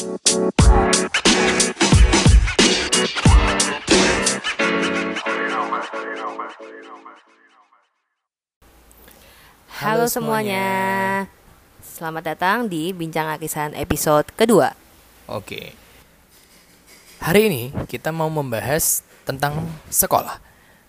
Halo semuanya. Selamat datang di Bincang Akisan episode kedua. Oke. Hari ini kita mau membahas tentang sekolah.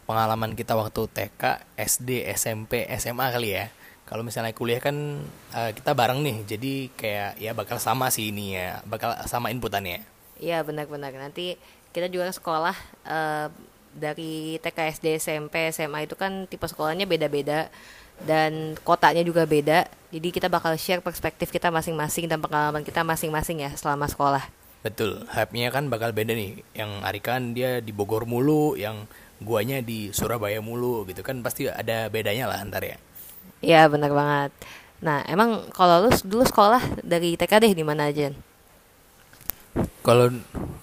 Pengalaman kita waktu TK, SD, SMP, SMA kali ya. Kalau misalnya kuliah kan eh, kita bareng nih, jadi kayak ya bakal sama sih ini ya, bakal sama inputannya. Iya benar-benar. Nanti kita juga sekolah eh, dari TK, SD, SMP, SMA itu kan tipe sekolahnya beda-beda dan kotanya juga beda. Jadi kita bakal share perspektif kita masing-masing dan pengalaman kita masing-masing ya selama sekolah. Betul, hype-nya kan bakal beda nih. Yang Arikan dia di Bogor mulu, yang guanya di Surabaya mulu gitu kan pasti ada bedanya lah antar ya. Iya benar banget. Nah emang kalau lu dulu sekolah dari TK deh di mana aja? Kalau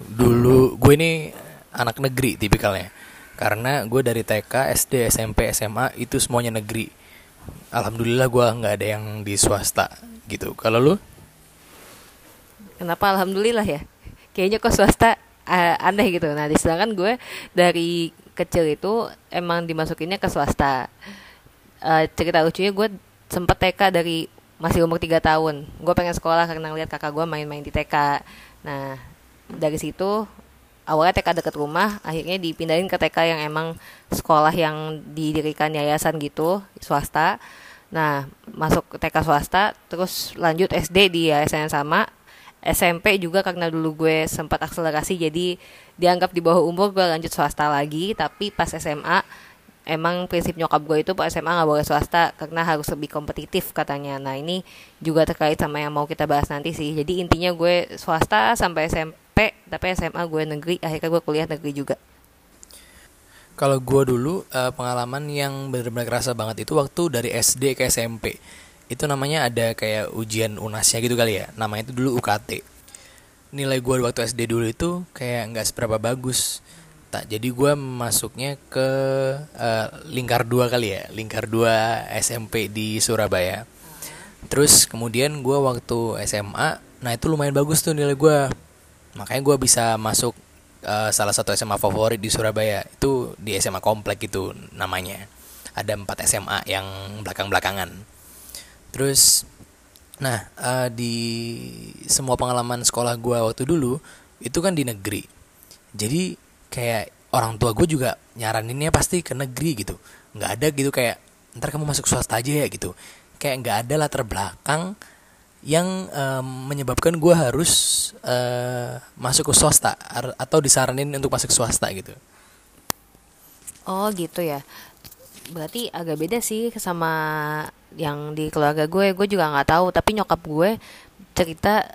dulu gue ini anak negeri tipikalnya. Karena gue dari TK, SD, SMP, SMA itu semuanya negeri. Alhamdulillah gue nggak ada yang di swasta gitu. Kalau lu? Kenapa alhamdulillah ya? Kayaknya kok swasta uh, aneh gitu. Nah, sedangkan gue dari kecil itu emang dimasukinnya ke swasta. Uh, cerita lucunya gue sempet TK dari masih umur 3 tahun. Gue pengen sekolah karena ngeliat kakak gue main-main di TK. Nah, dari situ awalnya TK deket rumah, akhirnya dipindahin ke TK yang emang sekolah yang didirikan yayasan gitu, swasta. Nah, masuk TK swasta, terus lanjut SD di yayasan yang sama, SMP juga karena dulu gue sempat akselerasi jadi dianggap di bawah umur gue lanjut swasta lagi tapi pas SMA emang prinsip nyokap gue itu SMA nggak boleh swasta karena harus lebih kompetitif katanya nah ini juga terkait sama yang mau kita bahas nanti sih jadi intinya gue swasta sampai SMP tapi SMA gue negeri akhirnya gue kuliah negeri juga Kalau gue dulu eh, pengalaman yang benar-benar kerasa banget itu waktu dari SD ke SMP. Itu namanya ada kayak ujian unasnya gitu kali ya. Namanya itu dulu UKT. Nilai gue waktu SD dulu itu kayak nggak seberapa bagus. Tak jadi gue masuknya ke eh, lingkar dua kali ya, lingkar dua SMP di Surabaya. Terus kemudian gue waktu SMA, nah itu lumayan bagus tuh nilai gue. Makanya gue bisa masuk eh, salah satu SMA favorit di Surabaya. Itu di SMA Komplek itu namanya. Ada 4 SMA yang belakang-belakangan. Terus, nah eh, di semua pengalaman sekolah gue waktu dulu itu kan di negeri. Jadi kayak orang tua gue juga nyaraninnya pasti ke negeri gitu. Nggak ada gitu kayak ntar kamu masuk swasta aja ya gitu. Kayak nggak ada latar belakang yang em, menyebabkan gue harus eh, masuk ke swasta atau disaranin untuk masuk swasta gitu. Oh gitu ya. Berarti agak beda sih sama yang di keluarga gue. Gue juga nggak tahu. Tapi nyokap gue cerita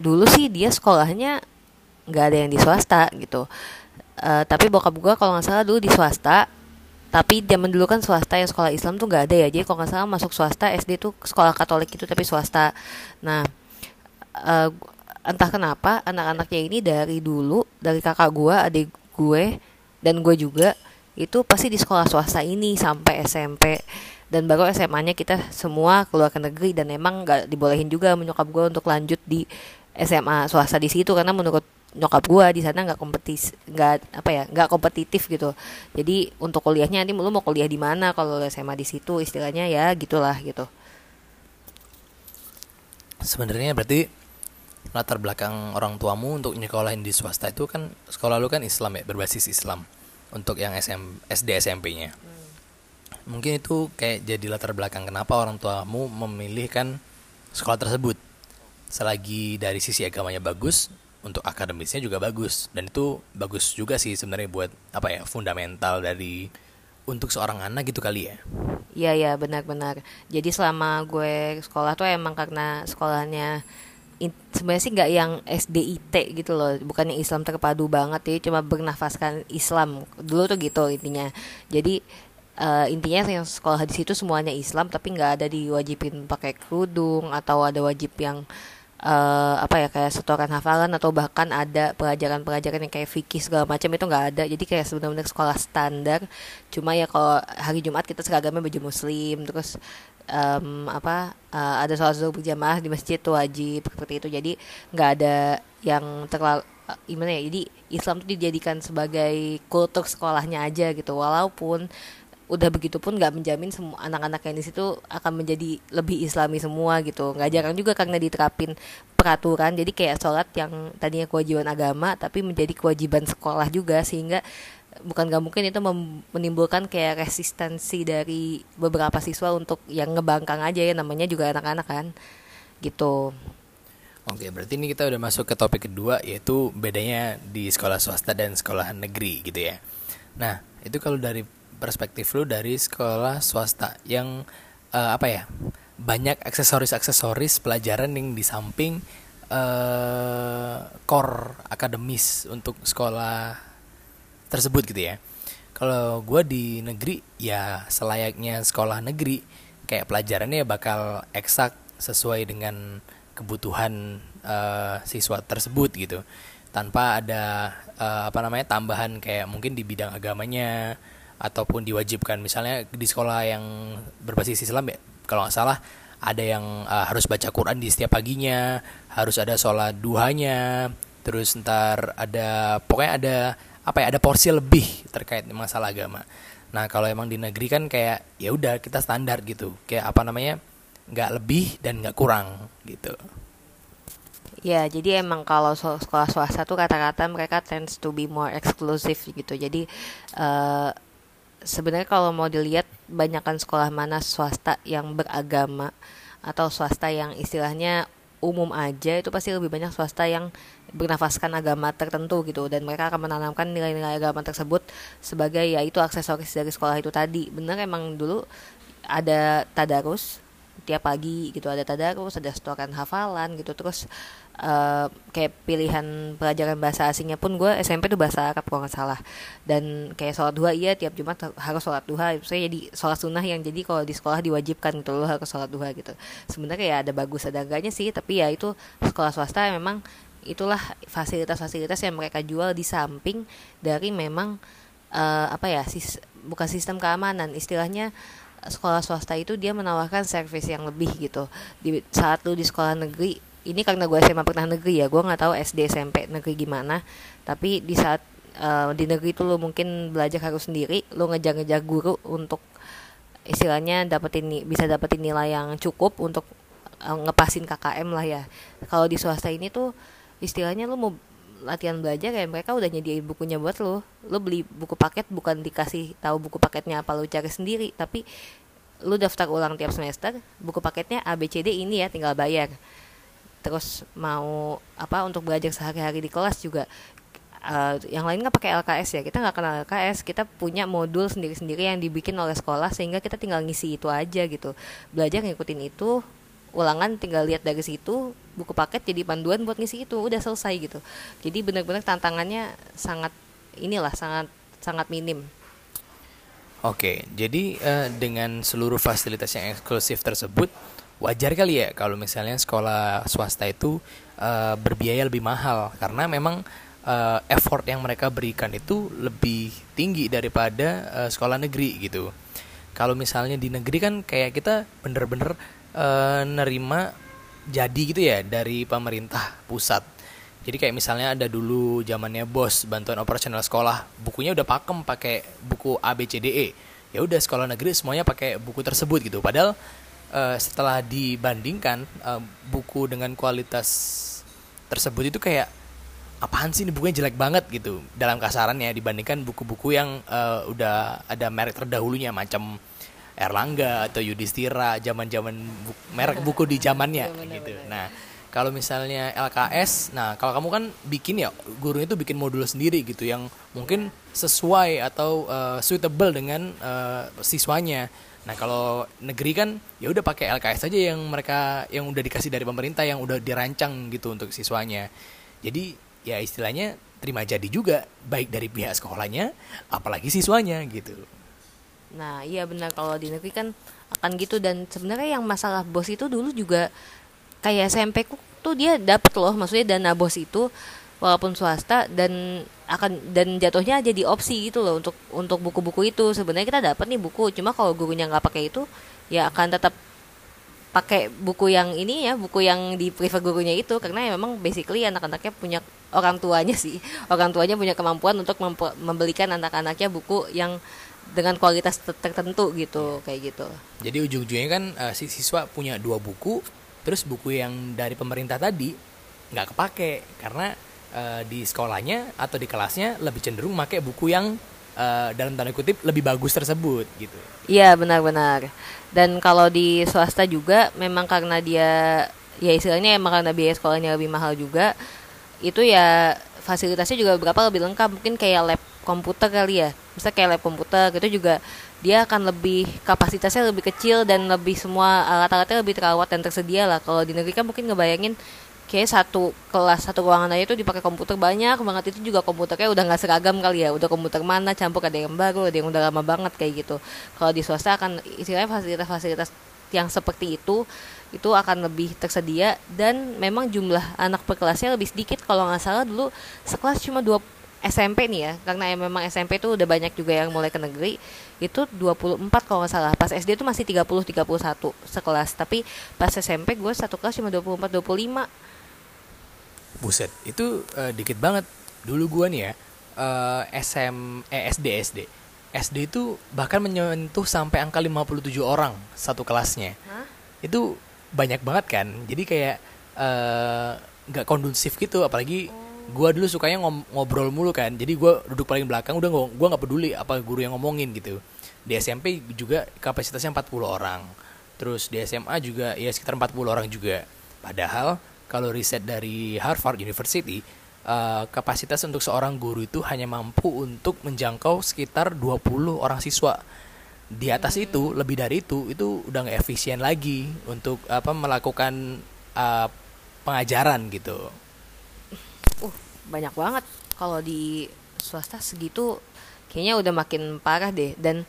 dulu sih dia sekolahnya nggak ada yang di swasta gitu. Eh, tapi bokap gue kalau nggak salah dulu di swasta. Tapi zaman dulu kan swasta yang sekolah Islam tuh nggak ada ya. Jadi kalau nggak salah masuk swasta SD tuh sekolah Katolik itu tapi swasta. Nah eh, entah kenapa anak-anaknya ini dari dulu dari kakak gue, adik gue dan gue juga itu pasti di sekolah swasta ini sampai SMP dan baru SMA-nya kita semua keluar ke negeri dan emang nggak dibolehin juga menyokap gue untuk lanjut di SMA swasta di situ karena menurut nyokap gue di sana nggak kompetis nggak apa ya nggak kompetitif gitu jadi untuk kuliahnya nanti lu mau kuliah di mana kalau SMA di situ istilahnya ya gitulah gitu Sebenarnya berarti latar belakang orang tuamu untuk nyekolahin di swasta itu kan sekolah lu kan Islam ya berbasis Islam untuk yang SM, SD SMP-nya. Mungkin itu kayak jadi latar belakang kenapa orang tuamu memilih kan sekolah tersebut. Selagi dari sisi agamanya bagus, untuk akademisnya juga bagus dan itu bagus juga sih sebenarnya buat apa ya fundamental dari untuk seorang anak gitu kali ya. Iya ya benar-benar. Jadi selama gue sekolah tuh emang karena sekolahnya sebenarnya sih nggak yang SDIT gitu loh, bukan yang Islam terpadu banget ya, cuma bernafaskan Islam dulu tuh gitu intinya. Jadi eh, intinya yang sekolah di situ semuanya Islam tapi nggak ada diwajibin pakai kerudung atau ada wajib yang eh, apa ya kayak setoran hafalan atau bahkan ada pelajaran-pelajaran yang kayak fikih segala macam itu nggak ada. Jadi kayak sebenarnya sekolah standar. Cuma ya kalau hari Jumat kita seragamnya baju muslim terus em, apa eh, ada sholat zuhur berjamaah di masjid tuh wajib seperti itu. Jadi nggak ada yang terlalu eh, gimana ya jadi Islam tuh dijadikan sebagai kultur sekolahnya aja gitu. Walaupun udah begitu pun nggak menjamin semua anak-anak yang di situ akan menjadi lebih islami semua gitu. Nggak jarang juga karena diterapin peraturan. Jadi kayak sholat yang tadinya kewajiban agama tapi menjadi kewajiban sekolah juga sehingga bukan gak mungkin itu menimbulkan kayak resistensi dari beberapa siswa untuk yang ngebangkang aja ya namanya juga anak-anak kan gitu. Oke, berarti ini kita udah masuk ke topik kedua yaitu bedanya di sekolah swasta dan sekolah negeri gitu ya. Nah, itu kalau dari perspektif lu dari sekolah swasta yang eh, apa ya? Banyak aksesoris-aksesoris pelajaran yang di samping eh core akademis untuk sekolah tersebut gitu ya. Kalau gue di negeri ya selayaknya sekolah negeri kayak pelajarannya bakal eksak sesuai dengan kebutuhan eh, siswa tersebut gitu tanpa ada eh, apa namanya tambahan kayak mungkin di bidang agamanya ataupun diwajibkan. Misalnya di sekolah yang berbasis Islam ya kalau nggak salah ada yang eh, harus baca Quran di setiap paginya harus ada sholat duhanya terus ntar ada pokoknya ada apa ya ada porsi lebih terkait masalah agama. Nah kalau emang di negeri kan kayak ya udah kita standar gitu. Kayak apa namanya nggak lebih dan nggak kurang gitu. Ya, jadi emang kalau sekolah swasta tuh kata-kata mereka tends to be more exclusive gitu. Jadi eh sebenarnya kalau mau dilihat banyakkan sekolah mana swasta yang beragama atau swasta yang istilahnya umum aja itu pasti lebih banyak swasta yang bernafaskan agama tertentu gitu dan mereka akan menanamkan nilai-nilai agama tersebut sebagai ya itu aksesoris dari sekolah itu tadi. Bener emang dulu ada tadarus tiap pagi gitu ada tadarus ada setoran hafalan gitu terus eh, kayak pilihan pelajaran bahasa asingnya pun gue SMP tuh bahasa Arab kalau nggak salah. Dan kayak sholat duha iya tiap Jumat harus sholat duha. Saya jadi sholat sunnah yang jadi kalau di sekolah diwajibkan gitu loh harus sholat duha gitu. Sebenarnya ya ada bagus ada enggaknya sih tapi ya itu sekolah swasta memang itulah fasilitas-fasilitas yang mereka jual di samping dari memang eh, apa ya sis, bukan sistem keamanan. Istilahnya sekolah swasta itu dia menawarkan servis yang lebih gitu. Di saat lu di sekolah negeri ini karena gue SMA pernah negeri ya gue nggak tahu SD SMP negeri gimana. Tapi di saat eh, di negeri itu lu mungkin belajar harus sendiri lu ngejar-ngejar guru untuk istilahnya dapetin bisa dapetin nilai yang cukup untuk eh, ngepasin KKM lah ya. Kalau di swasta ini tuh istilahnya lu mau latihan belajar ya mereka udah nyediain bukunya buat lo. Lo beli buku paket bukan dikasih tahu buku paketnya apa lo cari sendiri. Tapi lu daftar ulang tiap semester buku paketnya A B C D ini ya tinggal bayar terus mau apa untuk belajar sehari-hari di kelas juga eh, yang lain nggak pakai LKS ya kita nggak kenal LKS kita punya modul sendiri-sendiri yang dibikin oleh sekolah sehingga kita tinggal ngisi itu aja gitu. Belajar ngikutin itu ulangan tinggal lihat dari situ buku paket jadi panduan buat ngisi itu udah selesai gitu. Jadi benar-benar tantangannya sangat inilah sangat sangat minim. Oke, jadi eh, dengan seluruh fasilitas yang eksklusif tersebut, wajar kali ya kalau misalnya sekolah swasta itu eh, berbiaya lebih mahal karena memang eh, effort yang mereka berikan itu lebih tinggi daripada eh, sekolah negeri gitu. Kalau misalnya di negeri kan kayak kita bener-bener eh, nerima jadi gitu ya dari pemerintah pusat. Jadi kayak misalnya ada dulu zamannya bos bantuan operasional sekolah, bukunya udah pakem pakai buku A B C D E. Ya udah sekolah negeri semuanya pakai buku tersebut gitu. Padahal eh, setelah dibandingkan eh, buku dengan kualitas tersebut itu kayak apaan sih ini bukunya jelek banget gitu dalam kasarannya dibandingkan buku-buku yang eh, udah ada merek terdahulunya macam Erlangga atau Yudhistira zaman-zaman bu- merek buku di zamannya gitu. Nah, kalau misalnya LKS, nah kalau kamu kan bikin ya gurunya itu bikin modul sendiri gitu yang mungkin sesuai atau eh, suitable dengan eh, siswanya. Nah kalau negeri kan ya udah pakai LKS aja yang mereka yang udah dikasih dari pemerintah yang udah dirancang gitu untuk siswanya. Jadi ya istilahnya terima jadi juga baik dari pihak sekolahnya apalagi siswanya gitu. Nah, iya benar kalau di negeri kan akan gitu dan sebenarnya yang masalah bos itu dulu juga kayak SMP ku tuh dia dapet loh, maksudnya dana bos itu walaupun swasta dan akan dan jatuhnya jadi opsi gitu loh untuk untuk buku-buku itu. Sebenarnya kita dapat nih buku cuma kalau gurunya nggak pakai itu ya akan tetap pakai buku yang ini ya buku yang di prefer gurunya itu. Karena ya memang basically anak-anaknya punya orang tuanya sih. Orang tuanya punya kemampuan untuk membelikan anak-anaknya buku yang dengan kualitas tertentu gitu kayak gitu. Jadi ujung-ujungnya kan uh, si siswa punya dua buku terus buku yang dari pemerintah tadi nggak kepake. Karena uh, di sekolahnya atau di kelasnya lebih cenderung pakai buku yang uh, dalam tanda kutip lebih bagus tersebut gitu. Iya benar-benar. Dan kalau di swasta juga memang karena dia ya istilahnya emang karena biaya sekolahnya lebih mahal juga itu ya fasilitasnya juga beberapa lebih lengkap mungkin kayak lab komputer kali ya bisa kayak lab komputer gitu juga dia akan lebih kapasitasnya lebih kecil dan lebih semua alat-alatnya lebih terawat dan tersedia lah kalau di negeri kan mungkin ngebayangin kayak satu kelas satu ruangan aja itu dipakai komputer banyak banget. Itu juga komputernya udah nggak seragam kali ya. Udah komputer mana campur ada yang baru ada yang udah lama banget kayak gitu. Kalau di swasta akan istilahnya fasilitas-fasilitas yang seperti itu itu akan lebih tersedia. Dan memang jumlah anak per kelasnya lebih sedikit. Kalau nggak salah dulu sekelas cuma dua SMP nih ya. Karena ya memang SMP itu udah banyak juga yang mulai ke negeri. Itu 24 kalau nggak salah. Pas SD itu masih 30 31 sekelas. Tapi pas SMP gue satu kelas cuma 24 25 Buset, itu uh, dikit banget. Dulu gua nih ya, uh, eh, SM eh, SD SD. SD itu bahkan menyentuh sampai angka 57 orang satu kelasnya. Hah? Itu banyak banget kan. Jadi kayak eh, nggak uh, kondusif gitu apalagi oh. gua dulu sukanya ngobrol mulu kan. Jadi gua duduk paling belakang udah gua nggak peduli apa guru yang ngomongin gitu. Di SMP juga kapasitasnya 40 orang. Terus di SMA juga ya sekitar 40 orang juga. Padahal kalau riset dari Harvard University, uh, kapasitas untuk seorang guru itu hanya mampu untuk menjangkau sekitar 20 orang siswa. Di atas hmm. itu, lebih dari itu, itu udah nggak efisien lagi untuk apa melakukan uh, pengajaran gitu. Uh, banyak banget kalau di swasta segitu kayaknya udah makin parah deh dan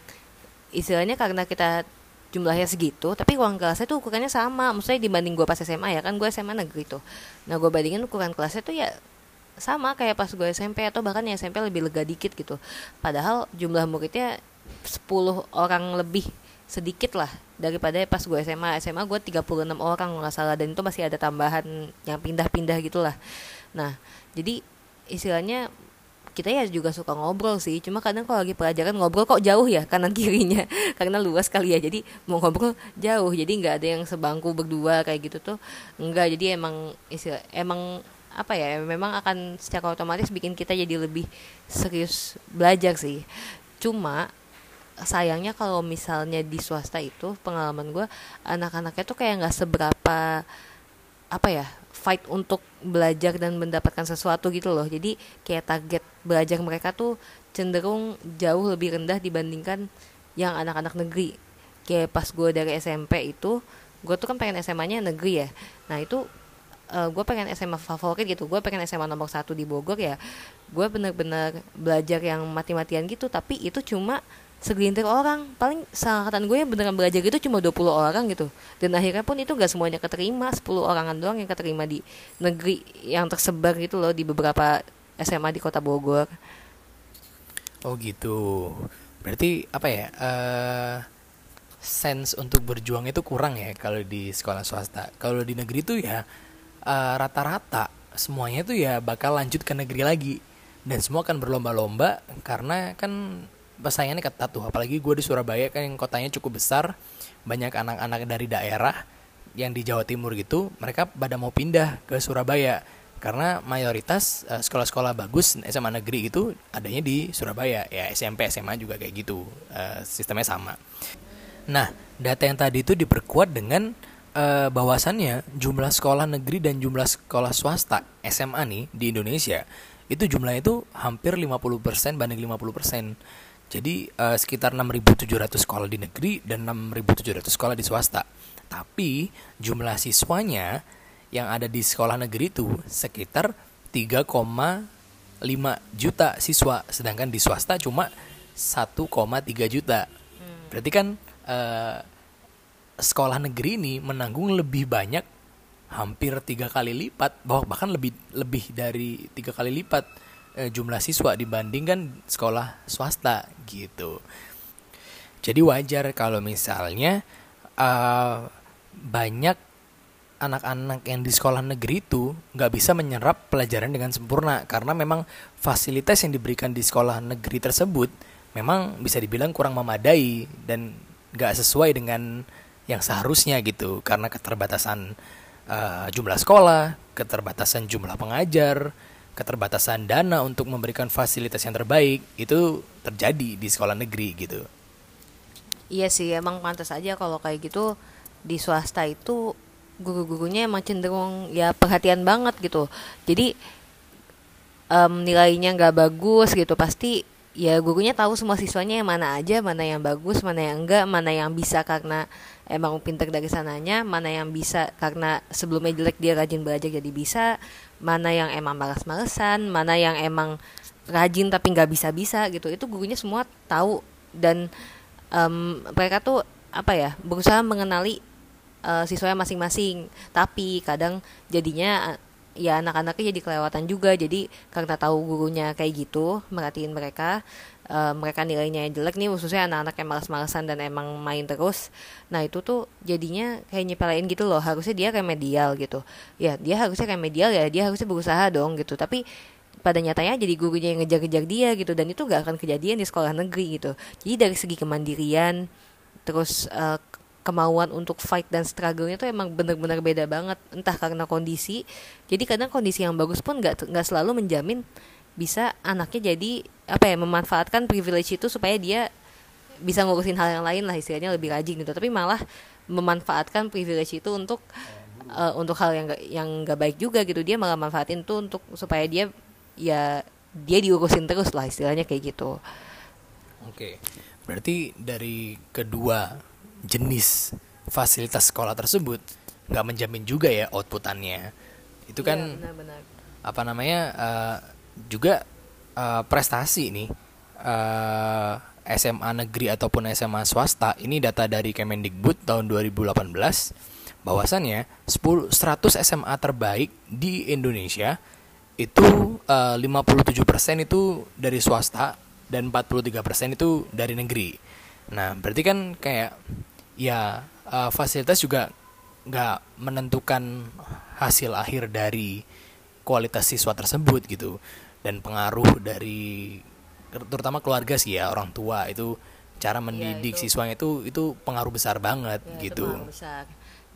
istilahnya karena kita jumlahnya segitu tapi uang kelasnya tuh ukurannya sama. Maksudnya dibanding gue pas SMA ya kan gue SMA negeri tuh. Nah gue bandingin ukuran kelasnya tuh ya sama kayak pas gue SMP atau bahkan ya SMP lebih lega dikit gitu. Padahal jumlah muridnya 10 orang lebih sedikit lah daripada pas gue SMA SMA gue 36 orang nggak salah dan itu masih ada tambahan yang pindah-pindah gitulah nah jadi istilahnya kita ya juga suka ngobrol sih. Cuma kadang kalau lagi pelajaran ngobrol kok jauh ya kanan kirinya. Karena luas kali ya. Jadi mau ngobrol jauh. Jadi nggak ada yang sebangku berdua kayak gitu tuh. Enggak jadi emang istilah emang apa ya memang akan secara otomatis bikin kita jadi lebih serius belajar sih. Cuma sayangnya kalau misalnya di swasta itu pengalaman gue anak-anaknya tuh kayak nggak seberapa apa ya fight untuk belajar dan mendapatkan sesuatu gitu loh. Jadi kayak target belajar mereka tuh cenderung jauh lebih rendah dibandingkan yang anak-anak negeri. Kayak pas gue dari SMP itu gue tuh kan pengen SMA-nya negeri ya. Nah itu uh, gue pengen SMA favorit gitu. Gue pengen SMA nomor satu di Bogor ya. Gue bener-bener belajar yang mati-matian gitu. Tapi itu cuma segelintir orang. Paling seangkatan gue yang beneran belajar gitu cuma 20 orang gitu. Dan akhirnya pun itu gak semuanya keterima 10 orangan doang yang keterima di negeri yang tersebar gitu loh di beberapa SMA di kota Bogor. Oh gitu. Berarti apa ya uh, sense untuk berjuang itu kurang ya kalau di sekolah swasta? Kalau di negeri tuh ya eh, rata-rata semuanya tuh ya bakal lanjut ke negeri lagi. Dan semua akan berlomba-lomba karena kan persaingannya ketat tuh apalagi gue di Surabaya kan yang kotanya cukup besar banyak anak-anak dari daerah yang di Jawa Timur gitu mereka pada mau pindah ke Surabaya. Karena mayoritas uh, sekolah-sekolah bagus SMA negeri itu adanya di Surabaya. Ya SMP SMA juga kayak gitu uh, sistemnya sama. Nah data yang tadi itu diperkuat dengan uh, bahwasannya jumlah sekolah negeri dan jumlah sekolah swasta SMA nih di Indonesia. Itu jumlahnya itu hampir 50% banding 50% jadi uh, sekitar 6.700 sekolah di negeri dan 6.700 sekolah di swasta. Tapi jumlah siswanya yang ada di sekolah negeri itu sekitar 3,5 juta siswa, sedangkan di swasta cuma 1,3 juta. Hmm. Berarti kan uh, sekolah negeri ini menanggung lebih banyak hampir tiga kali lipat, bahkan lebih lebih dari tiga kali lipat eh, jumlah siswa dibandingkan sekolah swasta gitu. Jadi wajar kalau misalnya uh, banyak anak-anak yang di sekolah negeri itu nggak bisa menyerap pelajaran dengan sempurna karena memang fasilitas yang diberikan di sekolah negeri tersebut memang bisa dibilang kurang memadai dan nggak sesuai dengan yang seharusnya gitu karena keterbatasan uh, jumlah sekolah, keterbatasan jumlah pengajar, keterbatasan dana untuk memberikan fasilitas yang terbaik itu terjadi di sekolah negeri gitu. Iya sih, emang pantas aja kalau kayak gitu di swasta itu guru-gurunya emang cenderung ya perhatian banget gitu jadi um, nilainya nggak bagus gitu pasti ya gurunya tahu semua siswanya yang mana aja mana yang bagus mana yang enggak mana yang bisa karena emang pinter dari sananya mana yang bisa karena sebelumnya jelek dia rajin belajar jadi bisa mana yang emang malas-malesan mana yang emang rajin tapi nggak bisa-bisa gitu. Itu gurunya semua tahu dan um, mereka tuh apa ya berusaha mengenali uh, siswanya masing-masing. Tapi kadang jadinya ya anak-anaknya jadi kelewatan juga. Jadi karena tahu gurunya kayak gitu merhatiin mereka uh, mereka nilainya jelek nih khususnya anak-anak yang malas-malasan dan emang main terus. Nah itu tuh jadinya kayak nyepelein gitu loh. Harusnya dia remedial gitu. Ya dia harusnya remedial ya dia harusnya berusaha dong gitu. Tapi pada nyatanya jadi gurunya yang ngejar-ngejar dia gitu. Dan itu gak akan kejadian di sekolah negeri gitu. Jadi dari segi kemandirian terus uh, kemauan untuk fight dan struggle-nya tuh emang benar-benar beda banget. Entah karena kondisi. Jadi kadang kondisi yang bagus pun nggak nggak selalu menjamin bisa anaknya jadi apa ya memanfaatkan privilege itu supaya dia bisa ngurusin hal yang lain lah istilahnya lebih rajin gitu. Tapi malah memanfaatkan privilege itu untuk uh, untuk hal yang yang nggak baik juga gitu. Dia malah manfaatin tuh untuk supaya dia ya dia diurusin terus lah istilahnya kayak gitu. Oke. Berarti dari kedua jenis fasilitas sekolah tersebut nggak menjamin juga ya outputannya itu kan ya, benar, benar. apa namanya uh, juga uh, prestasi nih uh, SMA negeri ataupun SMA swasta ini data dari Kemendikbud tahun 2018 bahwasannya 10 100 SMA terbaik di Indonesia itu uh, 57% itu dari swasta dan 43% itu dari negeri. Nah, berarti kan kayak ya uh, fasilitas juga nggak menentukan hasil akhir dari kualitas siswa tersebut gitu dan pengaruh dari terutama keluarga sih ya orang tua itu cara iya, mendidik ya, itu. siswanya itu itu pengaruh besar banget ya, gitu. Itu besar.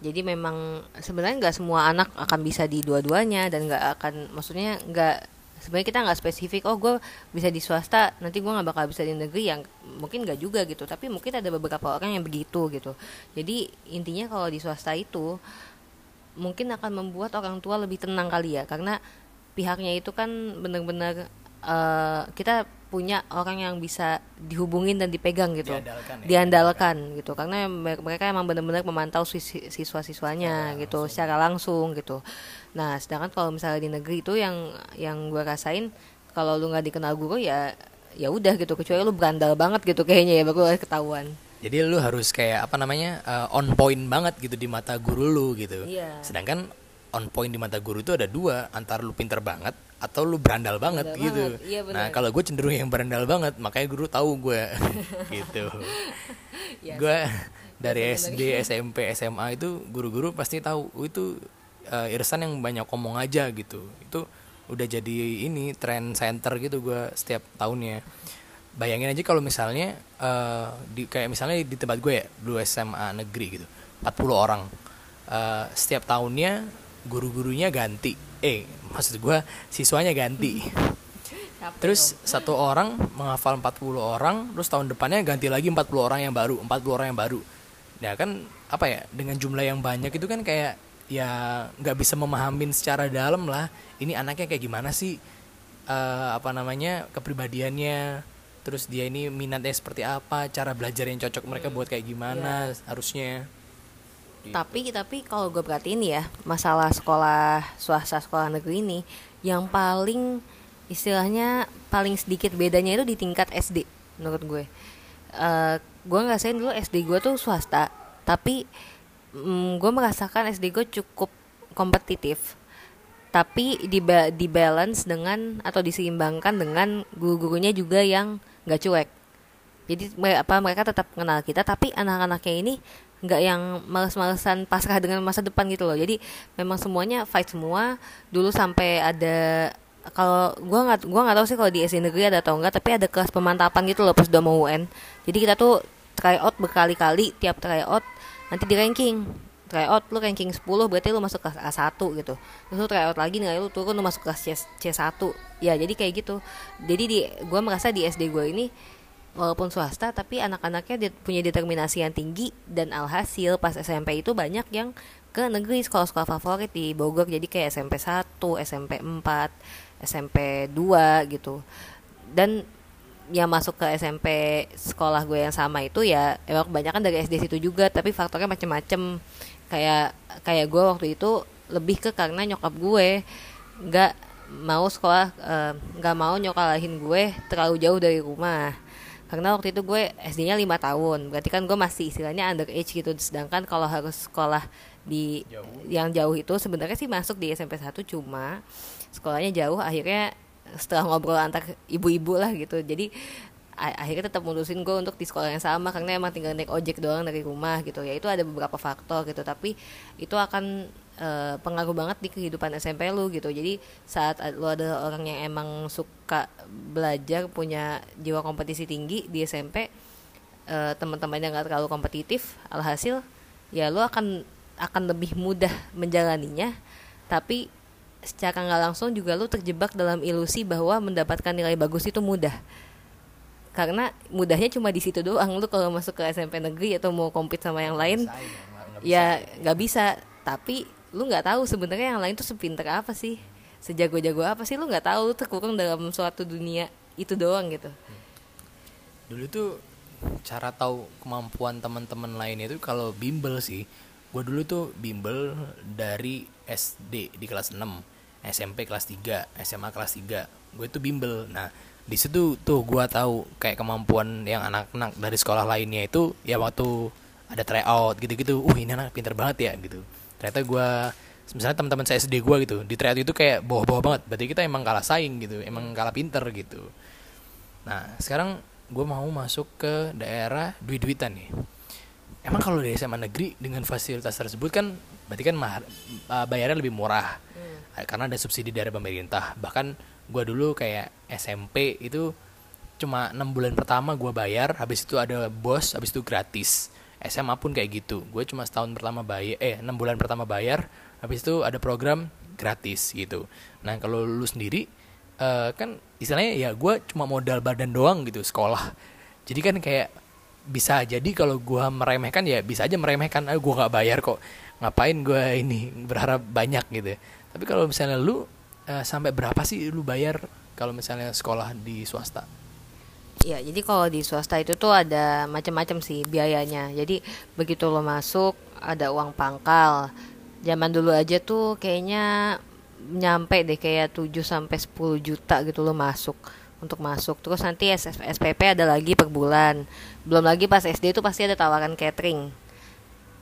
Jadi memang sebenarnya nggak semua anak akan bisa di dua-duanya dan nggak akan maksudnya nggak sebenarnya kita nggak spesifik oh gue bisa di swasta nanti gue nggak bakal bisa di negeri yang mungkin nggak juga gitu. Tapi mungkin ada beberapa orang yang begitu gitu. Jadi intinya kalau di swasta itu mungkin akan membuat orang tua lebih tenang kali ya. Karena pihaknya itu kan benar-benar uh, kita punya orang yang bisa dihubungin dan dipegang gitu. Diandalkan, ya, diandalkan gitu. Karena mereka emang benar-benar memantau siswa-siswanya gitu langsung. secara langsung gitu nah sedangkan kalau misalnya di negeri itu yang yang gue rasain kalau lu nggak dikenal guru ya ya udah gitu. Kecuali lu berandal banget gitu kayaknya ya baru ketahuan. Jadi lu harus kayak apa namanya uh, on point banget gitu di mata guru lu gitu. Iya. sedangkan on point di mata guru itu ada dua antara lu pinter banget atau lu berandal banget berandal gitu. banget. Iya, nah kalau gue cenderung yang berandal banget makanya guru tahu gue gitu. Ya, gue dari SD SMP SMA itu guru-guru pasti tahu. Itu uh, Irsan yang banyak ngomong aja gitu. Itu udah jadi ini trend center gitu gue setiap tahunnya. Bayangin aja kalau misalnya uh, di kayak misalnya di tempat gue ya dulu SMA negeri gitu 40 orang. Uh, setiap tahunnya guru-gurunya ganti. Eh maksud gue siswanya ganti. Terus satu orang menghafal 40 orang terus tahun depannya ganti lagi 40 orang yang baru 40 orang yang baru. Ya kan apa ya dengan jumlah yang banyak itu kan kayak ya nggak bisa memahamin secara dalam lah ini anaknya kayak gimana sih uh, apa namanya kepribadiannya terus dia ini minatnya seperti apa cara belajar yang cocok mereka buat kayak gimana yeah. harusnya Gitu. Tapi tapi kalau gue perhatiin ya masalah sekolah swasta sekolah negeri ini yang paling istilahnya paling sedikit bedanya itu di tingkat SD menurut gue. Uh, gue ngerasain dulu SD gue tuh swasta tapi mm, gue merasakan SD gue cukup kompetitif. Tapi di di balance dengan atau diseimbangkan dengan guru-gurunya juga yang gak cuek. Jadi apa mereka tetap kenal kita tapi anak-anaknya ini nggak yang males-malesan pasrah dengan masa depan gitu loh. Jadi memang semuanya fight semua. Dulu sampai ada kalau gua nggak gua nggak tahu sih kalau di SD negeri ada atau enggak tapi ada kelas pemantapan gitu loh pas udah mau UN jadi kita tuh try out berkali-kali tiap try out nanti di ranking. Try out lu ranking 10 berarti lu masuk kelas A1 gitu. Terus lu try out lagi nilai lu turun lu masuk kelas C, C1 ya jadi kayak gitu. Jadi di gua merasa di SD gua ini walaupun swasta tapi anak-anaknya punya determinasi yang tinggi dan alhasil pas SMP itu banyak yang ke negeri sekolah-sekolah favorit di Bogor. Jadi kayak SMP 1, SMP 4, SMP 2 gitu. Dan yang masuk ke SMP sekolah gue yang sama itu ya emang kebanyakan dari SD situ juga tapi faktornya macem-macem. Kayak kayak gue waktu itu lebih ke karena nyokap gue nggak mau sekolah eh, nggak mau nyokalahin gue terlalu jauh dari rumah. Karena waktu itu gue SD-nya lima tahun berarti kan gue masih istilahnya underage gitu. Sedangkan kalau harus sekolah di Jauh. yang jauh itu sebenarnya sih masuk di SMP 1 cuma sekolahnya jauh. Akhirnya setelah ngobrol antar ibu-ibu lah gitu. Jadi akhirnya tetap mutusin gue untuk di sekolah yang sama karena emang tinggal naik ojek doang dari rumah gitu. Ya itu ada beberapa faktor gitu tapi itu akan eh, pengaruh banget di kehidupan SMP lu gitu. Jadi saat lu ada orang yang emang suka belajar punya jiwa kompetisi tinggi di SMP eh, teman-temannya nggak terlalu kompetitif alhasil ya lu akan akan lebih mudah menjalaninya. Tapi secara nggak langsung juga lu terjebak dalam ilusi bahwa mendapatkan nilai bagus itu mudah. Karena mudahnya cuma di situ doang. Lu kalau masuk ke SMP negeri atau mau compete sama yang lain nggak bisa. ya nggak bisa. Tapi lu nggak tahu sebenarnya yang lain tuh sepinter apa sih? Sejago-jago apa sih? Lu nggak tahu. Lu terkurung dalam suatu dunia itu doang gitu. Dulu tuh cara tahu kemampuan teman-teman lainnya itu kalau bimbel sih. Gue dulu tuh bimbel dari SD di kelas 6 SMP kelas 3 SMA kelas 3 gue tuh bimbel. Nah di situ tuh gue tahu kayak kemampuan yang anak-anak dari sekolah lainnya itu ya waktu ada tryout gitu-gitu uh ini anak pinter banget ya gitu. Ternyata gue misalnya teman-teman saya SD gue gitu di tryout itu kayak bawah-bawah banget. Berarti kita emang kalah saing gitu emang kalah pinter gitu. Nah, sekarang gue mau masuk ke daerah duit-duitan nih. Emang kalau di SMA negeri dengan fasilitas tersebut kan berarti kan mahar, uh, bayarnya lebih murah Uh, karena ada subsidi dari pemerintah. Bahkan gue dulu kayak SMP itu cuma enam bulan pertama gue bayar, habis itu ada bos, habis itu gratis. SMA pun kayak gitu. Gue cuma setahun pertama bayar, eh enam bulan pertama bayar, habis itu ada program gratis gitu. Nah kalau lu sendiri eh, kan istilahnya ya gue cuma modal badan doang gitu sekolah jadi kan kayak bisa jadi kalau gue meremehkan ya bisa aja meremehkan ah gue nggak bayar kok ngapain gue ini berharap banyak gitu tapi kalau misalnya lu eh, sampai berapa sih lu bayar kalau misalnya sekolah di swasta Ya, jadi kalau di swasta itu tuh ada macam-macam sih biayanya. Jadi begitu lo masuk ada uang pangkal. Zaman dulu aja tuh kayaknya nyampe deh kayak 7 sampai 10 juta gitu lo masuk untuk masuk. Terus nanti SPP ada lagi per bulan. Belum lagi pas SD itu pasti ada tawaran catering.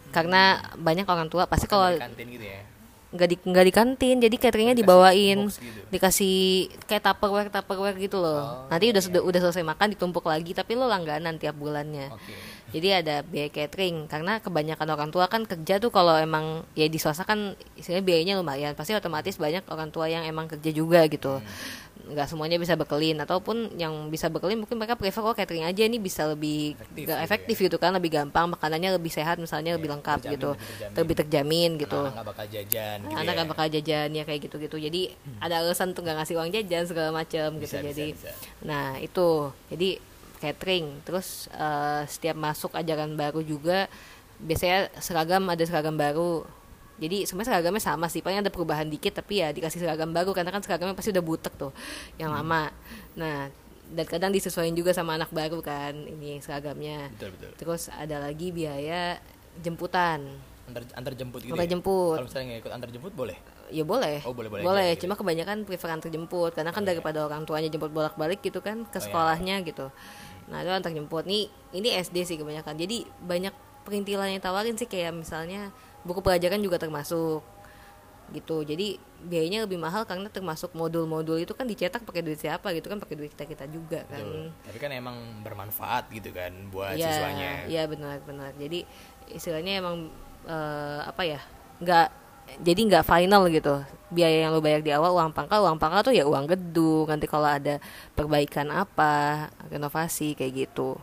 Karena banyak orang tua pasti kalau gitu ya? nggak di nggak di kantin jadi cateringnya dibawain. gitu. dikasih kayak tupperware tupperware gitu loh. Oh, nanti udah iya. sudah udah selesai makan ditumpuk lagi tapi lo langganan tiap bulannya. Oke. Jadi ada biaya catering karena kebanyakan orang tua kan kerja tuh kalau emang ya di swasta kan istilahnya biayanya lumayan. Pasti otomatis banyak orang tua yang emang kerja juga gitu nggak semuanya bisa bekelin. Ataupun yang bisa bekelin mungkin mereka prefer oh catering aja ini bisa lebih Efektif efektif, gitu efektif gitu kan lebih gampang makanannya lebih sehat misalnya lebih lengkap terjamin, gitu. lebih terjamin. lebih terjamin. gitu. Anak nggak bakal jajan gitu anak ya. kan bakal jajan ya kayak gitu-gitu. Jadi ada alasan tuh nggak ngasih uang jajan segala macam gitu. Bisa, jadi bisa. nah itu. Jadi catering. Terus eh, setiap masuk ajaran baru juga biasanya seragam ada seragam baru jadi sebenarnya seragamnya sama sih paling ada perubahan dikit tapi ya dikasih seragam baru karena kan seragamnya pasti udah butek tuh yang Hmm. lama nah dan kadang disesuaikan juga sama anak baru kan ini seragamnya betul betul terus ada lagi biaya jemputan antar antar jemput gitu antar ya? jemput kalau misalnya ikut antar jemput boleh Ya boleh. Oh, boleh- boleh Boleh, aja, gitu. cuma kebanyakan prefer antar jemput karena kan daripada orang tuanya jemput bolak-balik gitu kan ke Oh, iya. sekolahnya gitu. Nah, itu antar jemput. Nih, ini SD sih kebanyakan. Jadi banyak perintilan yang tawarin sih kayak misalnya buku pelajaran juga termasuk gitu. Jadi biayanya lebih mahal karena termasuk modul-modul itu kan dicetak pakai duit siapa gitu kan pakai duit kita-kita juga kan. Betul. tapi kan emang bermanfaat gitu kan buat Iya, siswanya Iya benar benar. Jadi istilahnya emang eh, apa ya nggak jadi nggak final gitu biaya yang lo bayar di awal uang pangkal uang pangkal tuh ya uang gedung nanti kalau ada perbaikan apa renovasi kayak gitu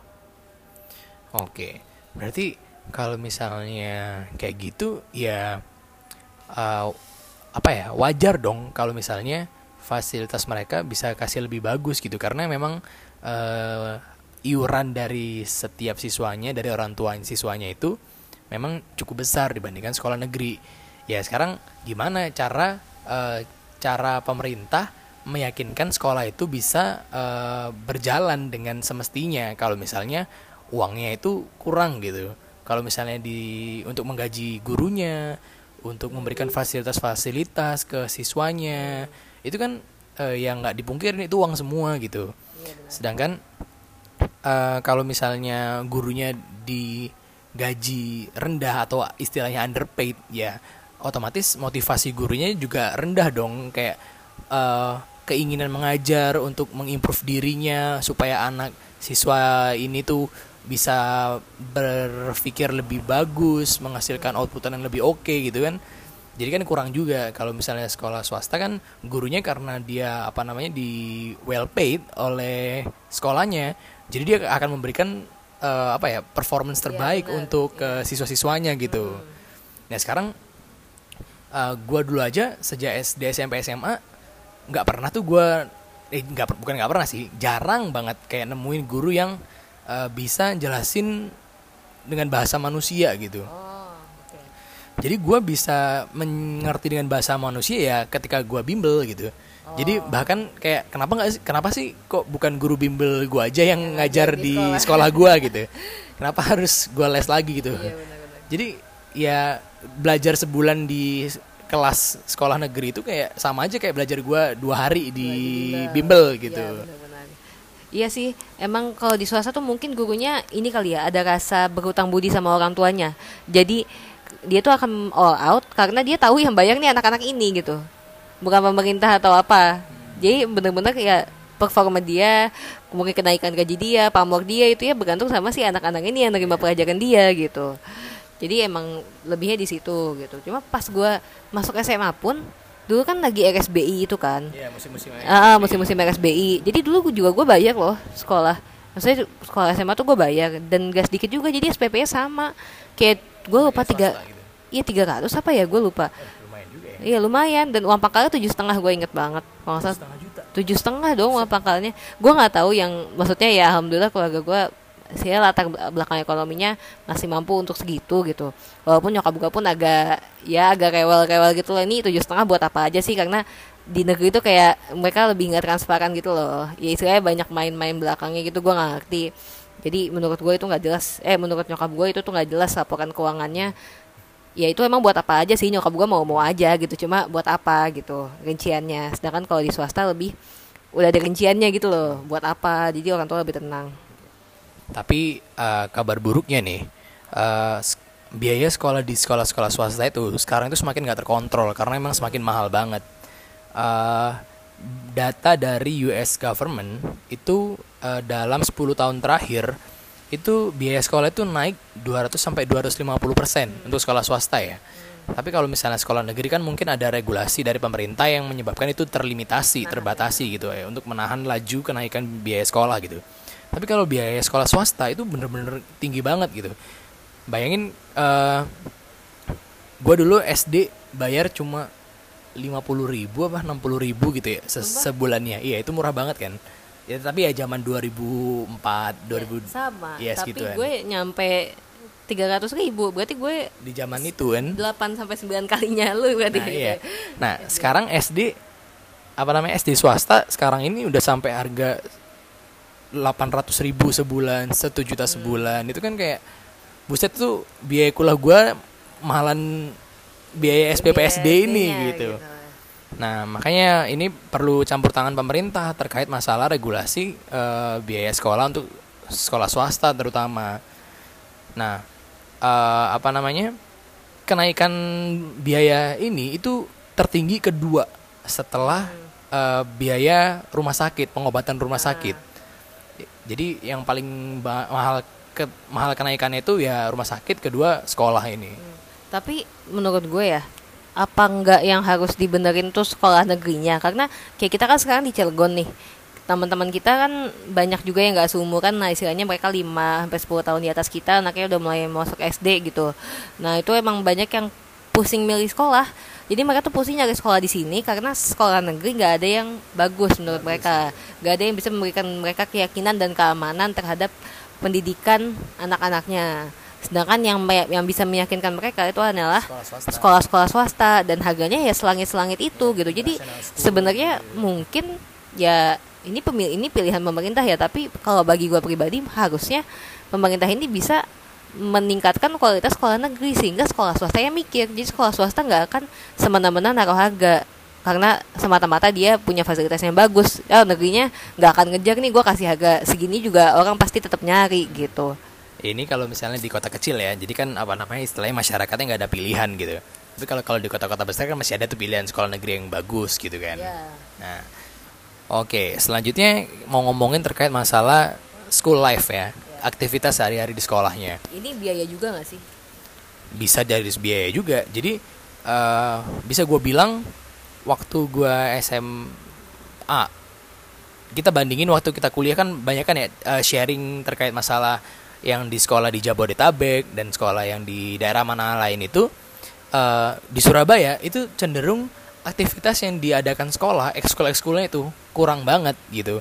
Oke, berarti kalau misalnya kayak gitu ya uh, apa ya wajar dong kalau misalnya fasilitas mereka bisa kasih lebih bagus gitu. Karena memang uh, iuran dari setiap siswanya dari orang tua siswanya itu memang cukup besar dibandingkan sekolah negeri. Ya sekarang gimana cara uh, cara pemerintah meyakinkan sekolah itu bisa uh, berjalan dengan semestinya? Kalau misalnya uangnya itu kurang gitu kalau misalnya di untuk menggaji gurunya untuk memberikan fasilitas-fasilitas ke siswanya itu kan eh, yang nggak dipungkirin itu uang semua gitu. Sedangkan eh, kalau misalnya gurunya digaji rendah atau istilahnya underpaid ya otomatis motivasi gurunya juga rendah dong. Kayak eh, keinginan mengajar untuk mengimprove dirinya supaya anak siswa ini tuh bisa berpikir lebih bagus, menghasilkan output yang lebih oke okay, gitu kan. Jadi kan kurang juga kalau misalnya sekolah swasta kan gurunya karena dia apa namanya di well paid oleh sekolahnya, jadi dia akan memberikan uh, apa ya performance iya, terbaik ya, untuk uh, siswa-siswanya gitu. Hmm. Nah sekarang uh, gua dulu aja sejak SD SMP SMA nggak pernah tuh gua eh nggak bukan nggak pernah sih jarang banget kayak nemuin guru yang uh, bisa jelasin dengan bahasa manusia gitu. Oh, okay. Jadi gue bisa mengerti dengan bahasa manusia ya ketika gue bimbel gitu. Oh. Jadi bahkan kayak kenapa nggak sih kenapa sih kok bukan guru bimbel gue aja yang, yang ngajar di sekolah, sekolah gue gitu? Kenapa harus gue les lagi gitu? Iya, bener -bener. Jadi ya belajar sebulan di kelas sekolah negeri itu kayak sama aja kayak belajar gue dua hari di bimbel, bimbel gitu. Ya, -bener Iya sih, emang kalau di swasta tuh mungkin gurunya ini kali ya ada rasa berhutang budi sama orang tuanya. Jadi dia tuh akan all out karena dia tahu yang bayar nih anak-anak ini gitu, bukan pemerintah atau apa. Jadi bener-bener kayak performa dia, mungkin kenaikan gaji dia, pamor dia itu ya bergantung sama si anak-anak ini yang nerima pelajaran dia gitu. Jadi emang lebihnya di situ gitu. Cuma pas gue masuk SMA pun dulu kan lagi RSBI itu kan. Iya musim-musim ah musim-musim RSBI jadi dulu juga gue bayar loh sekolah. Maksudnya sekolah SMA tuh gue bayar dan gas dikit juga jadi SPP nya sama. Kayak gue lupa tiga gitu. iya tiga ratus apa ya gue lupa. Eh, lumayan juga ya. iya lumayan. Dan uang pangkalnya tujuh setengah gue inget banget. Kalau tujuh setengah dong uang pangkalnya gue nggak tahu yang maksudnya ya alhamdulillah keluarga gue saya latar belakang ekonominya masih mampu untuk segitu gitu. Walaupun nyokap gue pun agak ya agak rewel-rewel gitu loh. Ini tujuh setengah buat apa aja sih? Karena di negeri itu kayak mereka lebih nggak transparan gitu loh. Ya istilahnya banyak main-main belakangnya gitu gue nggak ngerti. Jadi menurut gue itu nggak jelas. Eh menurut nyokap gue itu tuh nggak jelas laporan keuangannya. Ya itu emang buat apa aja sih? Nyokap gue mau mau aja gitu cuma buat apa gitu rinciannya. Sedangkan kalau di swasta lebih udah ada rinciannya gitu loh buat apa? Jadi orang tua lebih tenang tapi uh, kabar buruknya nih, uh, biaya sekolah di sekolah-sekolah swasta itu sekarang itu semakin nggak terkontrol karena memang semakin mahal banget. Uh, data dari US government itu uh, dalam 10 tahun terakhir itu biaya sekolah itu naik 200 sampai 250 persen untuk sekolah swasta ya. Tapi kalau misalnya sekolah negeri kan mungkin ada regulasi dari pemerintah yang menyebabkan itu terlimitasi, terbatasi gitu ya untuk menahan laju kenaikan biaya sekolah gitu. Tapi kalau biaya sekolah swasta itu bener-bener tinggi banget gitu. Bayangin uh, eh, gue dulu SD bayar cuma lima puluh ribu apa enam puluh ribu gitu ya se sebulannya. Iya itu murah banget kan. Ya tapi ya zaman 2004, 2000 ya, sama. Ya, tapi gue nyampe tiga ratus ribu berarti gue di zaman itu kan delapan sampai sembilan kalinya lu berarti nah, iya. nah sekarang SD apa namanya SD swasta sekarang ini udah sampai harga 800 ribu sebulan satu juta hmm. sebulan itu kan kayak buset tuh biaya kuliah gue mahalan biaya SPPSD ini gitu. gitu. Nah makanya ini perlu campur tangan pemerintah terkait masalah regulasi uh, biaya sekolah untuk sekolah swasta terutama. Nah uh, apa namanya kenaikan biaya ini itu tertinggi kedua setelah uh, biaya rumah sakit pengobatan rumah ah. Jadi yang paling mahal ke mahal kenaikannya itu ya rumah sakit kedua sekolah ini Tapi menurut gue ya, apa enggak yang harus dibenerin tuh sekolah negerinya? Karena kayak kita kan sekarang di Cilegon nih. Teman-teman kita kan banyak juga yang nggak seumuran, nah istilahnya mereka 5 sampai 10 tahun di atas kita, anaknya udah mulai masuk SD gitu. Nah, itu emang banyak yang pusing milih sekolah. Jadi mereka tuh pusing nyari sekolah di sini karena sekolah negeri nggak ada yang bagus menurut mereka, nggak ada yang bisa memberikan mereka keyakinan dan keamanan terhadap pendidikan anak-anaknya. Sedangkan yang yang bisa meyakinkan mereka itu adalah sekolah-sekolah swasta. Dan harganya ya selangit-selangit itu gitu. Jadi sebenarnya mungkin ya ini pemil ini pilihan pemerintah ya, tapi kalau bagi gua pribadi harusnya pemerintah ini bisa meningkatkan kualitas sekolah negeri sehingga sekolah swasta yang mikir. Jadi sekolah swasta nggak akan semena-mena naruh harga karena semata-mata dia punya fasilitas yang bagus. Oh, negerinya nggak akan ngejar nih gua kasih harga segini juga orang pasti tetap nyari gitu. ini kalau misalnya di kota kecil ya jadi kan apa namanya istilahnya masyarakatnya nggak ada pilihan gitu tapi kalau kalau di kota-kota besar kan masih ada tuh pilihan sekolah negeri yang bagus gitu kan Iya. nah oke selanjutnya mau ngomongin terkait masalah school life ya aktivitas sehari-hari di sekolahnya. Ini biaya juga nggak sih? bisa dari biaya juga. Jadi eh, bisa gue bilang waktu gue SMA kita bandingin waktu kita kuliah kan banyak kan ya eh, sharing terkait masalah yang di sekolah di Jabodetabek dan sekolah yang di daerah mana lain itu eh, di Surabaya itu cenderung aktivitas yang diadakan sekolah ekskul ekskulnya itu kurang banget gitu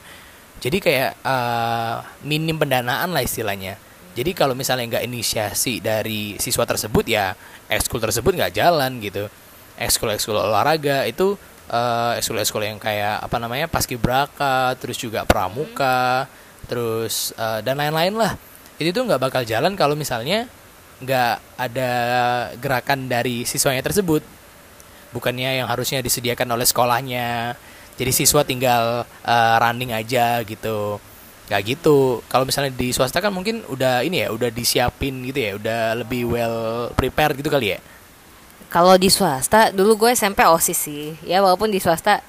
jadi kayak eh, minim pendanaan lah istilahnya. Jadi kalau misalnya nggak inisiasi dari siswa tersebut ya ekskul tersebut nggak jalan gitu. Ekskul ekskul olahraga itu eh, ekskul ekskul yang kayak apa namanya paskibraka terus juga pramuka terus eh, dan lain-lain lah. Itu tuh nggak bakal jalan kalau misalnya nggak ada gerakan dari siswanya tersebut. Bukannya yang harusnya disediakan oleh sekolahnya jadi siswa tinggal eh, running aja gitu. Nggak gitu. Kalau misalnya di swasta kan mungkin udah ini ya udah disiapin gitu ya udah lebih well prepared gitu kali ya? Kalau di swasta dulu gue SMP OSIS sih. Ya walaupun di swasta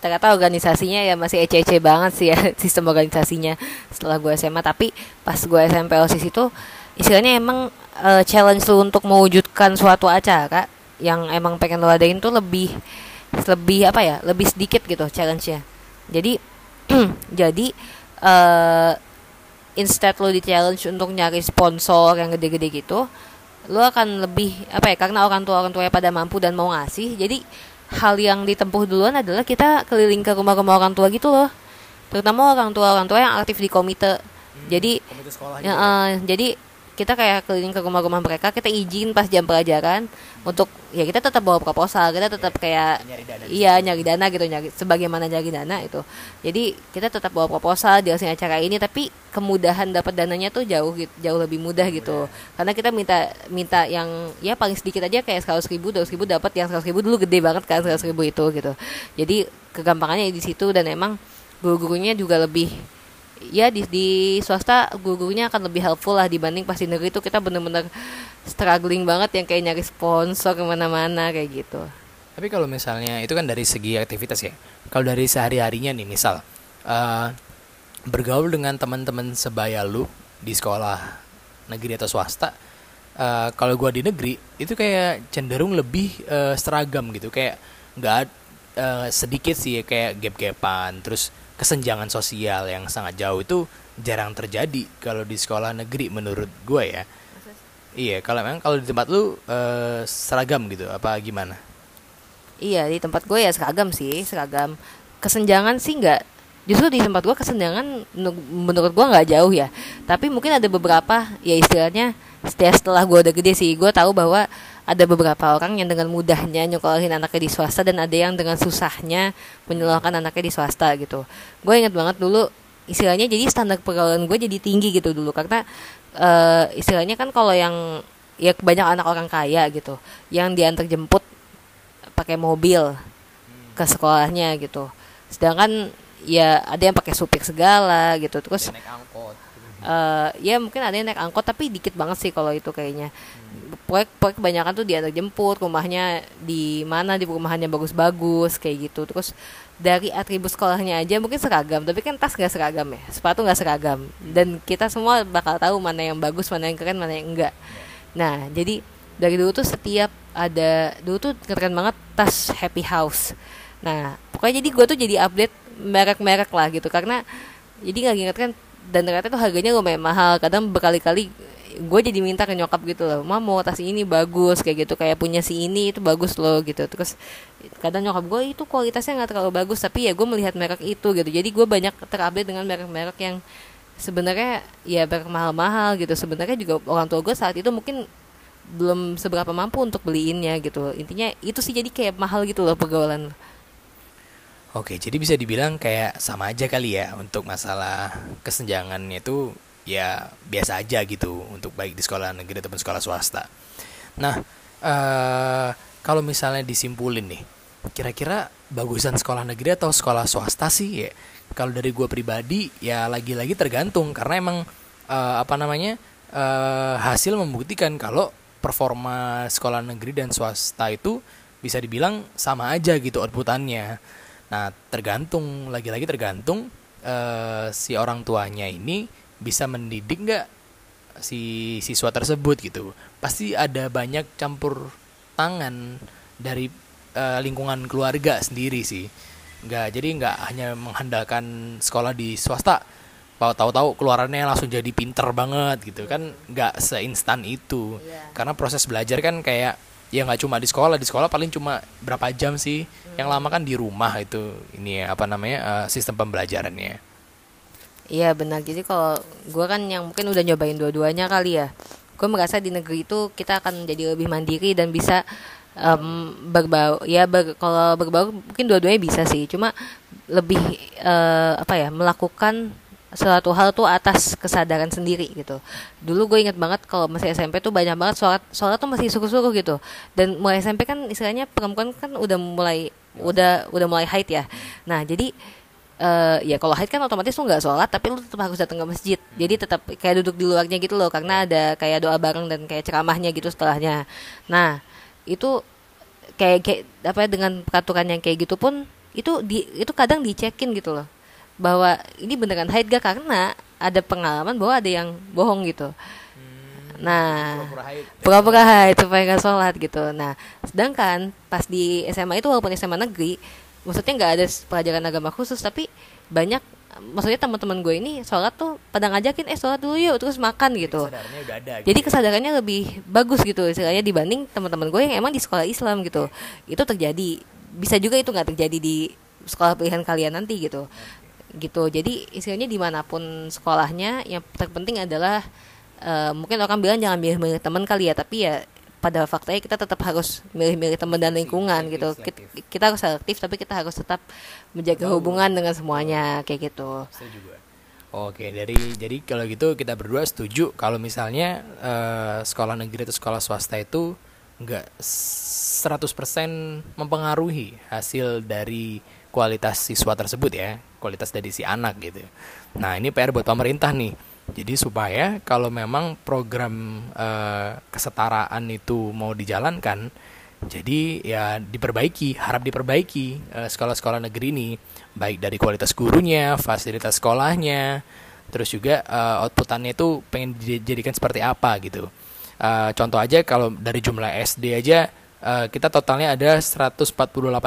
ternyata organisasinya ya masih ece-ece banget sih ya sistem organisasinya setelah gue SMA tapi pas gue SMP OSIS itu istilahnya emang eh, challenge lu untuk mewujudkan suatu acara yang emang pengen lo adain tuh lebih lebih apa ya lebih sedikit gitu challenge-nya. Jadi jadi eh instead lo di challenge untuk nyari sponsor yang gede-gede gitu lo akan lebih apa ya karena orang tua orang tuanya pada mampu dan mau ngasih jadi hal yang ditempuh duluan adalah kita keliling ke rumah-rumah orang tua gitu loh. Terutama orang tua orang tua yang aktif di komite. Jadi komite sekolah ya, eh, jadi kita kayak keliling ke rumah-rumah mereka kita izin pas jam pelajaran untuk ya kita tetap bawa proposal kita tetap kayak Nyari dana di iya nyari dana gitu nyari sebagaimana nyari dana itu. Jadi kita tetap bawa proposal jelasin acara ini tapi kemudahan dapat dananya tuh jauh jauh lebih mudah gitu. Karena kita minta minta yang ya paling sedikit aja kayak seratus ribu dua ribu dapat yang seratus ribu dulu gede banget kan seratus ribu itu gitu. Jadi kegampangannya di situ dan emang guru-gurunya juga lebih ya di, di swasta guru-gurunya akan lebih helpful lah dibanding pas di negeri itu kita bener-bener struggling banget yang kayak nyari sponsor ke mana-mana kayak gitu Tapi kalau misalnya itu kan dari segi aktivitas ya. Kalau dari sehari-harinya nih misal eh, bergaul dengan teman-teman sebaya lu di sekolah negeri atau swasta. eh, kalau gua di negeri itu kayak cenderung lebih eh, seragam gitu kayak nggak eh, sedikit sih ya, kayak gap-gapan terus kesenjangan sosial yang sangat jauh itu jarang terjadi kalau di sekolah negeri menurut gua ya. Iya, kalau memang kalau di tempat lu eh, seragam gitu apa gimana? Iya di tempat gue ya seragam sih seragam kesenjangan sih nggak justru di tempat gue kesenjangan menur- menurut gue nggak jauh ya tapi mungkin ada beberapa ya istilahnya setelah setelah gue udah gede sih gue tahu bahwa ada beberapa orang yang dengan mudahnya nyekolahin anaknya di swasta dan ada yang dengan susahnya menyekolahkan anaknya di swasta gitu. Gue inget banget dulu istilahnya jadi standar pergaulan gue jadi tinggi gitu dulu karena eh, istilahnya kan kalau yang ya banyak anak orang kaya gitu yang diantar jemput pakai mobil ke sekolahnya gitu. Sedangkan ya ada yang pakai supir segala gitu terus naik angkot eh, ya mungkin ada yang naik angkot tapi dikit banget sih kalau itu kayaknya. Proyek proyek kebanyakan tuh diantar jemput rumahnya di mana di perumahan yang bagus-bagus kayak gitu. Terus dari atribut sekolahnya aja mungkin seragam tapi kan tas nggak seragam ya? Sepatu nggak seragam. Dan kita semua bakal tahu mana yang bagus mana yang keren mana yang enggak. Nah jadi dari dulu tuh setiap ada dulu tuh keren banget tas Happy House. Nah pokoknya jadi gue tuh jadi update merek-merek lah gitu. Karena jadi nggak inget kan dan ternyata tuh harganya lumayan mahal. Kadang berkali-kali gue jadi minta ke nyokap gitu loh mah mau tas ini bagus kayak gitu kayak punya si ini itu bagus loh gitu. Terus kadang nyokap gue itu kualitasnya nggak terlalu bagus tapi ya gue melihat merek itu gitu. Jadi gue banyak terupdate dengan merek-merek yang sebenarnya ya merek mahal-mahal gitu. Sebenarnya juga orang tua gue saat itu mungkin belum seberapa mampu untuk beliinnya gitu intinya itu sih jadi kayak mahal gitu loh pergaulan Oke, jadi bisa dibilang kayak sama aja kali ya untuk masalah kesenjangannya itu ya biasa aja gitu untuk baik di sekolah negeri ataupun sekolah swasta. Nah, uh, kalau misalnya disimpulin nih, kira-kira bagusan sekolah negeri atau sekolah swasta sih ya? Kalau dari gue pribadi ya lagi-lagi tergantung karena emang uh, apa namanya uh, hasil membuktikan kalau performa sekolah negeri dan swasta itu bisa dibilang sama aja gitu outputannya. Nah tergantung lagi-lagi tergantung uh, si orang tuanya ini bisa mendidik nggak si siswa tersebut gitu pasti ada banyak campur tangan dari uh, lingkungan keluarga sendiri sih nggak jadi nggak hanya mengandalkan sekolah di swasta tahu-tahu keluarannya langsung jadi pinter banget gitu kan nggak seinstan itu yeah. karena proses belajar kan kayak ya nggak cuma di sekolah di sekolah paling cuma berapa jam sih. Yang lama kan di rumah itu ini ya apa namanya uh, sistem pembelajarannya Iya benar. Jadi kalau gue kan yang mungkin udah nyobain dua-duanya kali ya. Gue merasa di negeri itu kita akan jadi lebih mandiri dan bisa um, berbau. Ya ber, kalau berbau mungkin dua-duanya bisa sih. Cuma lebih uh, apa ya melakukan suatu hal tuh atas kesadaran sendiri gitu. Dulu gue inget banget kalau masih SMP tuh banyak banget sholat sholat tuh masih suku-suku gitu. Dan mulai SMP kan istilahnya perempuan kan udah mulai udah udah mulai haid ya. Nah jadi uh, ya kalau haid kan otomatis lu nggak sholat tapi lu tetap harus datang ke masjid. Jadi tetap kayak duduk di luarnya gitu loh karena ada kayak doa bareng dan kayak ceramahnya gitu setelahnya. Nah itu kayak, kayak apa ya, dengan peraturan yang kayak gitu pun itu di itu kadang dicekin gitu loh. Bahwa ini beneran haid gak? Karena ada pengalaman bahwa ada yang bohong gitu Nah, pura-pura haid supaya nggak sholat gitu. Nah, sedangkan pas di SMA itu walaupun SMA negeri, maksudnya nggak ada pelajaran agama khusus tapi banyak maksudnya teman-teman gue ini sholat tuh pada ngajakin eh sholat dulu yuk terus makan gitu. udah ada, gitu. Jadi kesadarannya lebih bagus gitu istilahnya dibanding teman-teman gue yang emang di sekolah Islam gitu. Itu terjadi. Bisa juga itu nggak terjadi di sekolah pilihan kalian nanti gitu. Gitu. Jadi istilahnya di mana pun sekolahnya yang terpenting adalah uh, mungkin orang bilang jangan milih-milih teman kali ya tapi ya pada faktanya kita tetap harus milih-milih teman dan lingkungan gitu. kita, kita harus selektif tapi kita harus tetap menjaga hubungan dengan semuanya kayak gitu. Oke, dari jadi kalau gitu kita berdua setuju kalau misalnya uh, sekolah negeri atau sekolah swasta itu enggak 100% mempengaruhi hasil dari kualitas siswa tersebut ya, kualitas dari si anak gitu. Nah, ini PR buat pemerintah nih jadi supaya kalau memang program uh, kesetaraan itu mau dijalankan, jadi ya diperbaiki, harap diperbaiki sekolah sekolah-sekolah negeri ini, baik dari kualitas gurunya, fasilitas sekolahnya, terus juga uh, outputannya itu pengen dijadikan seperti apa gitu. Uh, contoh aja kalau dari jumlah SD aja uh, kita totalnya ada 148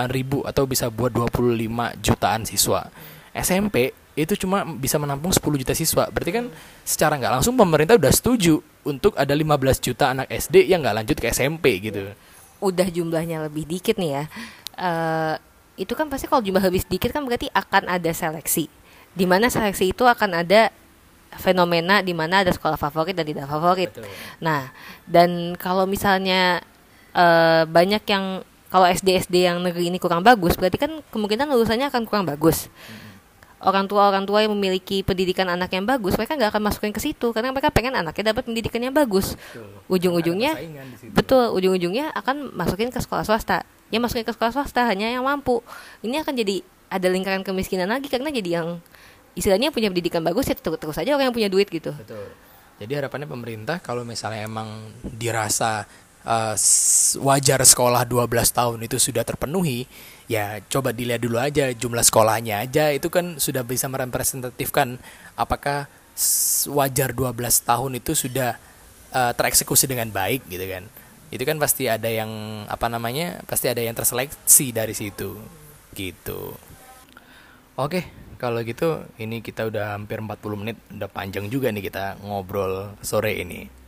ribu atau bisa buat 25 jutaan siswa. SMP itu cuma bisa menampung 10 juta siswa. Berarti kan secara nggak langsung pemerintah udah setuju untuk ada 15 juta anak SD yang nggak lanjut ke SMP gitu. Udah jumlahnya lebih dikit nih ya. Uh, itu kan pasti kalau jumlah lebih sedikit kan berarti akan ada seleksi. Di mana seleksi itu akan ada fenomena di mana ada sekolah favorit dan tidak favorit. Betul. Nah, dan kalau misalnya uh, banyak yang kalau SD SD yang negeri ini kurang bagus, berarti kan kemungkinan lulusannya akan kurang bagus. Hmm orang tua orang tua yang memiliki pendidikan anak yang bagus mereka nggak akan masukin ke situ karena mereka pengen anaknya dapat pendidikan yang bagus. Ujung-ujungnya betul ujung-ujungnya akan masukin ke sekolah swasta. Yang masukin ke sekolah swasta hanya yang mampu. Ini akan jadi ada lingkaran kemiskinan lagi karena jadi yang istilahnya punya pendidikan bagus ya terus, terus aja orang yang punya duit gitu. Betul. Jadi harapannya pemerintah kalau misalnya emang dirasa uh, wajar sekolah 12 tahun itu sudah terpenuhi, ya coba dilihat dulu aja jumlah sekolahnya aja itu kan sudah bisa merepresentatifkan apakah wajar 12 tahun itu sudah uh, tereksekusi dengan baik gitu kan. Itu kan pasti ada yang apa namanya? Pasti ada yang terseleksi dari situ. Gitu. Oke, kalau gitu ini kita udah hampir 40 menit, udah panjang juga nih kita ngobrol sore ini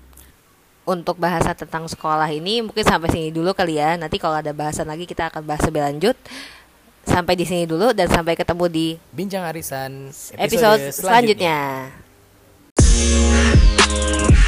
untuk bahasa tentang sekolah ini mungkin sampai sini dulu kali ya. Nanti kalau ada bahasan lagi kita akan bahas lebih lanjut. Sampai di sini dulu dan sampai ketemu di Bincang Arisan episode, episode selanjutnya. selanjutnya.